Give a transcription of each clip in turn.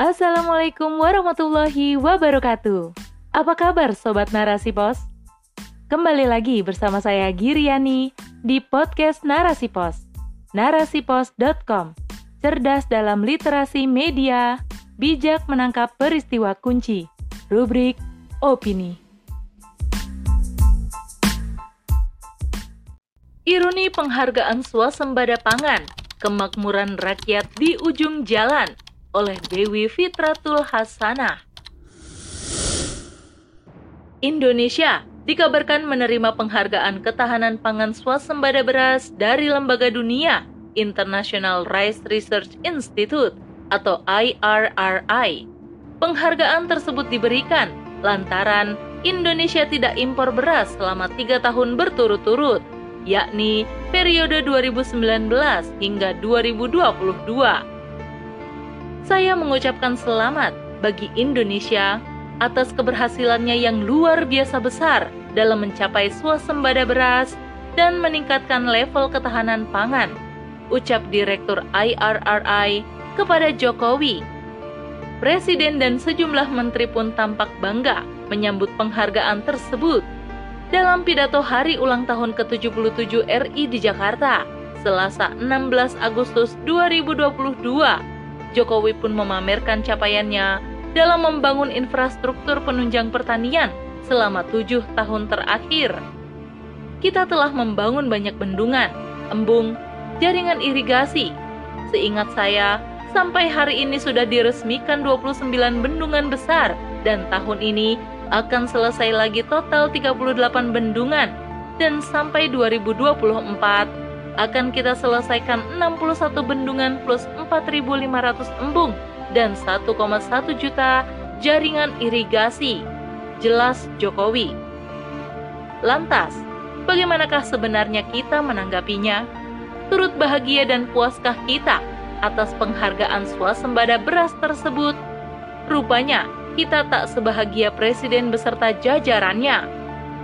Assalamualaikum warahmatullahi wabarakatuh. Apa kabar Sobat Narasi Pos? Kembali lagi bersama saya Giriani di podcast Narasi Pos. Narasipos.com Cerdas dalam literasi media, bijak menangkap peristiwa kunci. Rubrik Opini. Ironi penghargaan swasembada pangan, kemakmuran rakyat di ujung jalan oleh Dewi Fitratul Hasanah. Indonesia dikabarkan menerima penghargaan ketahanan pangan swasembada beras dari Lembaga Dunia International Rice Research Institute atau IRRI. Penghargaan tersebut diberikan lantaran Indonesia tidak impor beras selama tiga tahun berturut-turut, yakni periode 2019 hingga 2022. Saya mengucapkan selamat bagi Indonesia atas keberhasilannya yang luar biasa besar dalam mencapai swasembada beras dan meningkatkan level ketahanan pangan, ucap Direktur IRRI kepada Jokowi. Presiden dan sejumlah menteri pun tampak bangga menyambut penghargaan tersebut. Dalam pidato hari ulang tahun ke-77 RI di Jakarta, Selasa 16 Agustus 2022, Jokowi pun memamerkan capaiannya dalam membangun infrastruktur penunjang pertanian selama tujuh tahun terakhir. Kita telah membangun banyak bendungan, embung, jaringan irigasi. Seingat saya, sampai hari ini sudah diresmikan 29 bendungan besar dan tahun ini akan selesai lagi total 38 bendungan dan sampai 2024 akan kita selesaikan 61 bendungan plus 4.500 embung dan 1,1 juta jaringan irigasi. Jelas Jokowi. Lantas, bagaimanakah sebenarnya kita menanggapinya? Turut bahagia dan puaskah kita atas penghargaan swasembada beras tersebut? Rupanya, kita tak sebahagia presiden beserta jajarannya.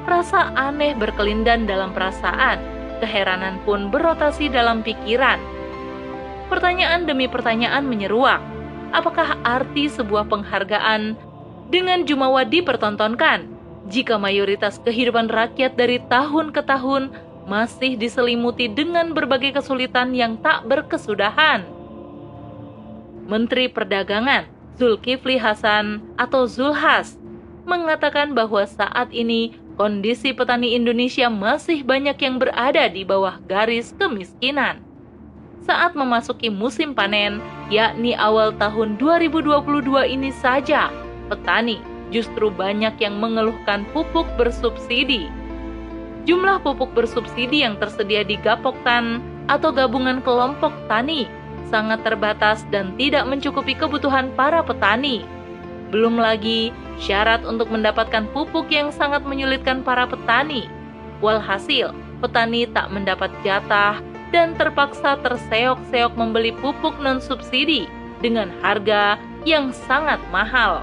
Rasa aneh berkelindan dalam perasaan, keheranan pun berotasi dalam pikiran. Pertanyaan demi pertanyaan menyeruak apakah arti sebuah penghargaan dengan jumawa dipertontonkan jika mayoritas kehidupan rakyat dari tahun ke tahun masih diselimuti dengan berbagai kesulitan yang tak berkesudahan. Menteri Perdagangan Zulkifli Hasan atau Zulhas mengatakan bahwa saat ini kondisi petani Indonesia masih banyak yang berada di bawah garis kemiskinan saat memasuki musim panen, yakni awal tahun 2022 ini saja, petani justru banyak yang mengeluhkan pupuk bersubsidi. Jumlah pupuk bersubsidi yang tersedia di Gapoktan atau gabungan kelompok tani sangat terbatas dan tidak mencukupi kebutuhan para petani. Belum lagi syarat untuk mendapatkan pupuk yang sangat menyulitkan para petani. Walhasil, petani tak mendapat jatah dan terpaksa terseok-seok membeli pupuk non-subsidi dengan harga yang sangat mahal.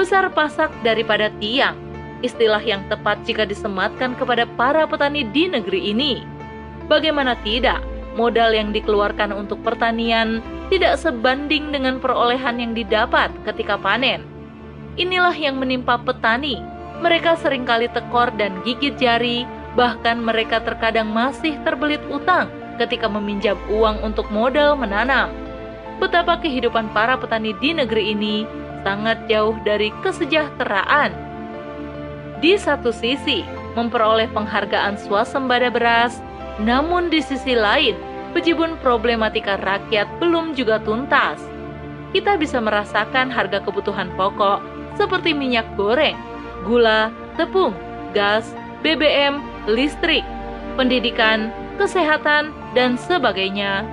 Besar pasak daripada tiang, istilah yang tepat jika disematkan kepada para petani di negeri ini. Bagaimana tidak, modal yang dikeluarkan untuk pertanian tidak sebanding dengan perolehan yang didapat ketika panen. Inilah yang menimpa petani. Mereka sering kali tekor dan gigit jari Bahkan mereka terkadang masih terbelit utang ketika meminjam uang untuk modal menanam. Betapa kehidupan para petani di negeri ini sangat jauh dari kesejahteraan. Di satu sisi, memperoleh penghargaan swasembada beras, namun di sisi lain, bejibun problematika rakyat belum juga tuntas. Kita bisa merasakan harga kebutuhan pokok seperti minyak goreng, gula, tepung, gas, BBM, listrik, pendidikan, kesehatan, dan sebagainya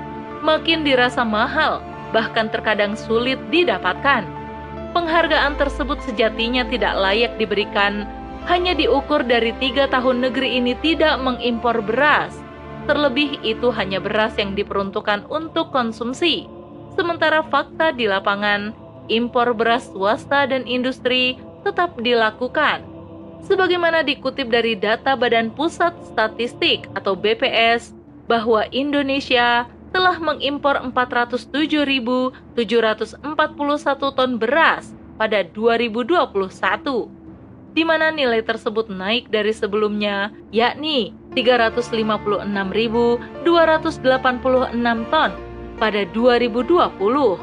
makin dirasa mahal, bahkan terkadang sulit didapatkan. Penghargaan tersebut sejatinya tidak layak diberikan hanya diukur dari tiga tahun negeri ini tidak mengimpor beras. Terlebih itu hanya beras yang diperuntukkan untuk konsumsi. Sementara fakta di lapangan, impor beras swasta dan industri tetap dilakukan sebagaimana dikutip dari data Badan Pusat Statistik atau BPS bahwa Indonesia telah mengimpor 407.741 ton beras pada 2021 di mana nilai tersebut naik dari sebelumnya, yakni 356.286 ton pada 2020.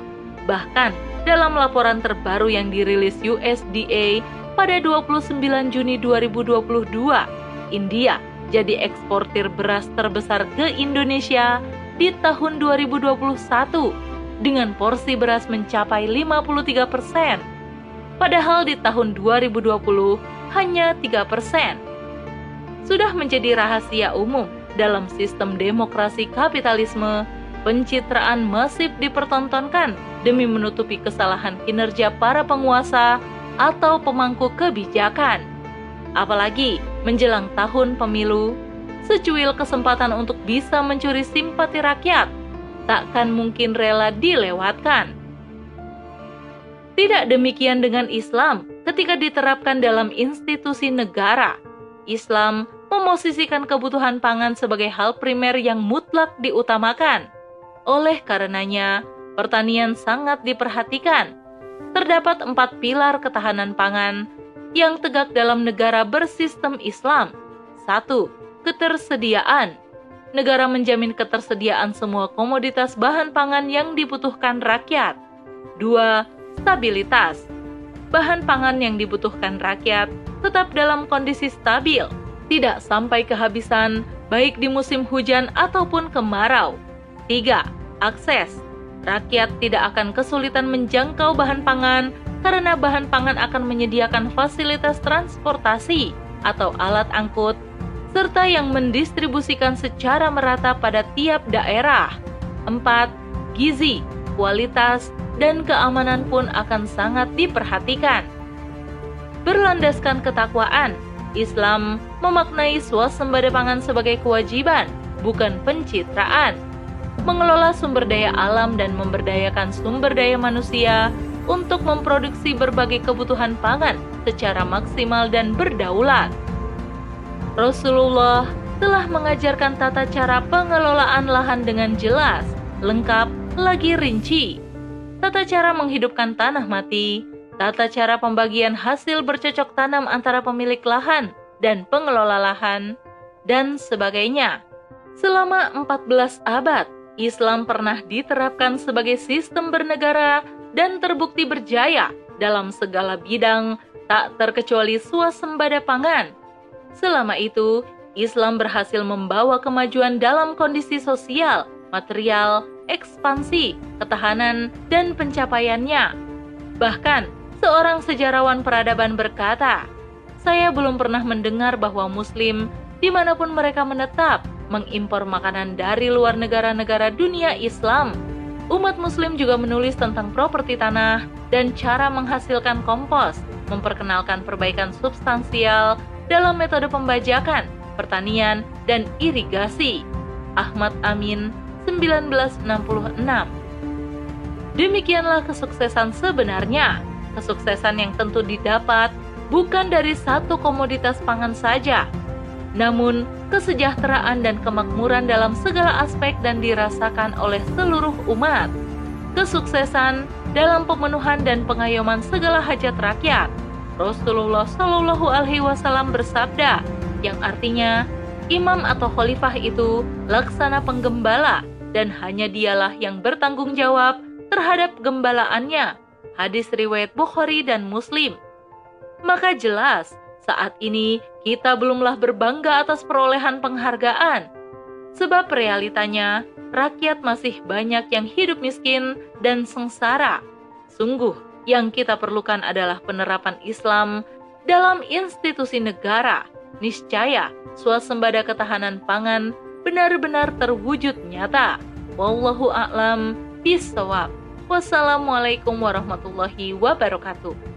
Bahkan, dalam laporan terbaru yang dirilis USDA pada 29 Juni 2022, India jadi eksportir beras terbesar ke Indonesia di tahun 2021 dengan porsi beras mencapai 53 persen padahal di tahun 2020 hanya 3 persen. Sudah menjadi rahasia umum dalam sistem demokrasi kapitalisme, pencitraan masif dipertontonkan demi menutupi kesalahan kinerja para penguasa atau pemangku kebijakan. Apalagi menjelang tahun pemilu, secuil kesempatan untuk bisa mencuri simpati rakyat takkan mungkin rela dilewatkan. Tidak demikian dengan Islam ketika diterapkan dalam institusi negara. Islam memosisikan kebutuhan pangan sebagai hal primer yang mutlak diutamakan. Oleh karenanya, pertanian sangat diperhatikan. Terdapat empat pilar ketahanan pangan yang tegak dalam negara bersistem Islam. Satu, ketersediaan. Negara menjamin ketersediaan semua komoditas bahan pangan yang dibutuhkan rakyat. Dua, stabilitas. Bahan pangan yang dibutuhkan rakyat tetap dalam kondisi stabil, tidak sampai kehabisan baik di musim hujan ataupun kemarau. 3. Akses. Rakyat tidak akan kesulitan menjangkau bahan pangan karena bahan pangan akan menyediakan fasilitas transportasi atau alat angkut serta yang mendistribusikan secara merata pada tiap daerah. 4. Gizi, kualitas, dan keamanan pun akan sangat diperhatikan. Berlandaskan ketakwaan, Islam memaknai swasembada pangan sebagai kewajiban, bukan pencitraan. Mengelola sumber daya alam dan memberdayakan sumber daya manusia untuk memproduksi berbagai kebutuhan pangan secara maksimal dan berdaulat. Rasulullah telah mengajarkan tata cara pengelolaan lahan dengan jelas, lengkap, lagi rinci tata cara menghidupkan tanah mati, tata cara pembagian hasil bercocok tanam antara pemilik lahan dan pengelola lahan, dan sebagainya. Selama 14 abad, Islam pernah diterapkan sebagai sistem bernegara dan terbukti berjaya dalam segala bidang, tak terkecuali suasembada pangan. Selama itu, Islam berhasil membawa kemajuan dalam kondisi sosial, material, ekspansi, ketahanan, dan pencapaiannya. Bahkan, seorang sejarawan peradaban berkata, saya belum pernah mendengar bahwa Muslim, di mana pun mereka menetap, mengimpor makanan dari luar negara-negara dunia Islam. Umat Muslim juga menulis tentang properti tanah dan cara menghasilkan kompos, memperkenalkan perbaikan substansial dalam metode pembajakan, pertanian, dan irigasi. Ahmad Amin 1966. Demikianlah kesuksesan sebenarnya, kesuksesan yang tentu didapat bukan dari satu komoditas pangan saja, namun kesejahteraan dan kemakmuran dalam segala aspek dan dirasakan oleh seluruh umat. Kesuksesan dalam pemenuhan dan pengayoman segala hajat rakyat. Rasulullah Shallallahu Alaihi Wasallam bersabda, yang artinya imam atau khalifah itu laksana penggembala dan hanya dialah yang bertanggung jawab terhadap gembalaannya. Hadis riwayat Bukhari dan Muslim. Maka jelas, saat ini kita belumlah berbangga atas perolehan penghargaan. Sebab realitanya, rakyat masih banyak yang hidup miskin dan sengsara. Sungguh, yang kita perlukan adalah penerapan Islam dalam institusi negara. Niscaya, suasembada ketahanan pangan benar-benar terwujud nyata. Wallahu a'lam bishawab. Wassalamualaikum warahmatullahi wabarakatuh.